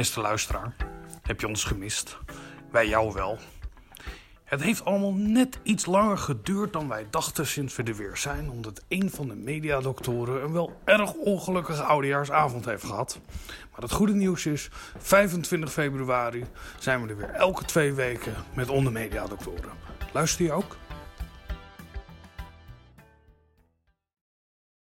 Beste luisteraar, heb je ons gemist? Wij jou wel. Het heeft allemaal net iets langer geduurd dan wij dachten sinds we er weer zijn, omdat een van de mediadoktoren een wel erg ongelukkige oudejaarsavond heeft gehad. Maar het goede nieuws is, 25 februari zijn we er weer elke twee weken met onder mediadoktoren. Luister je ook?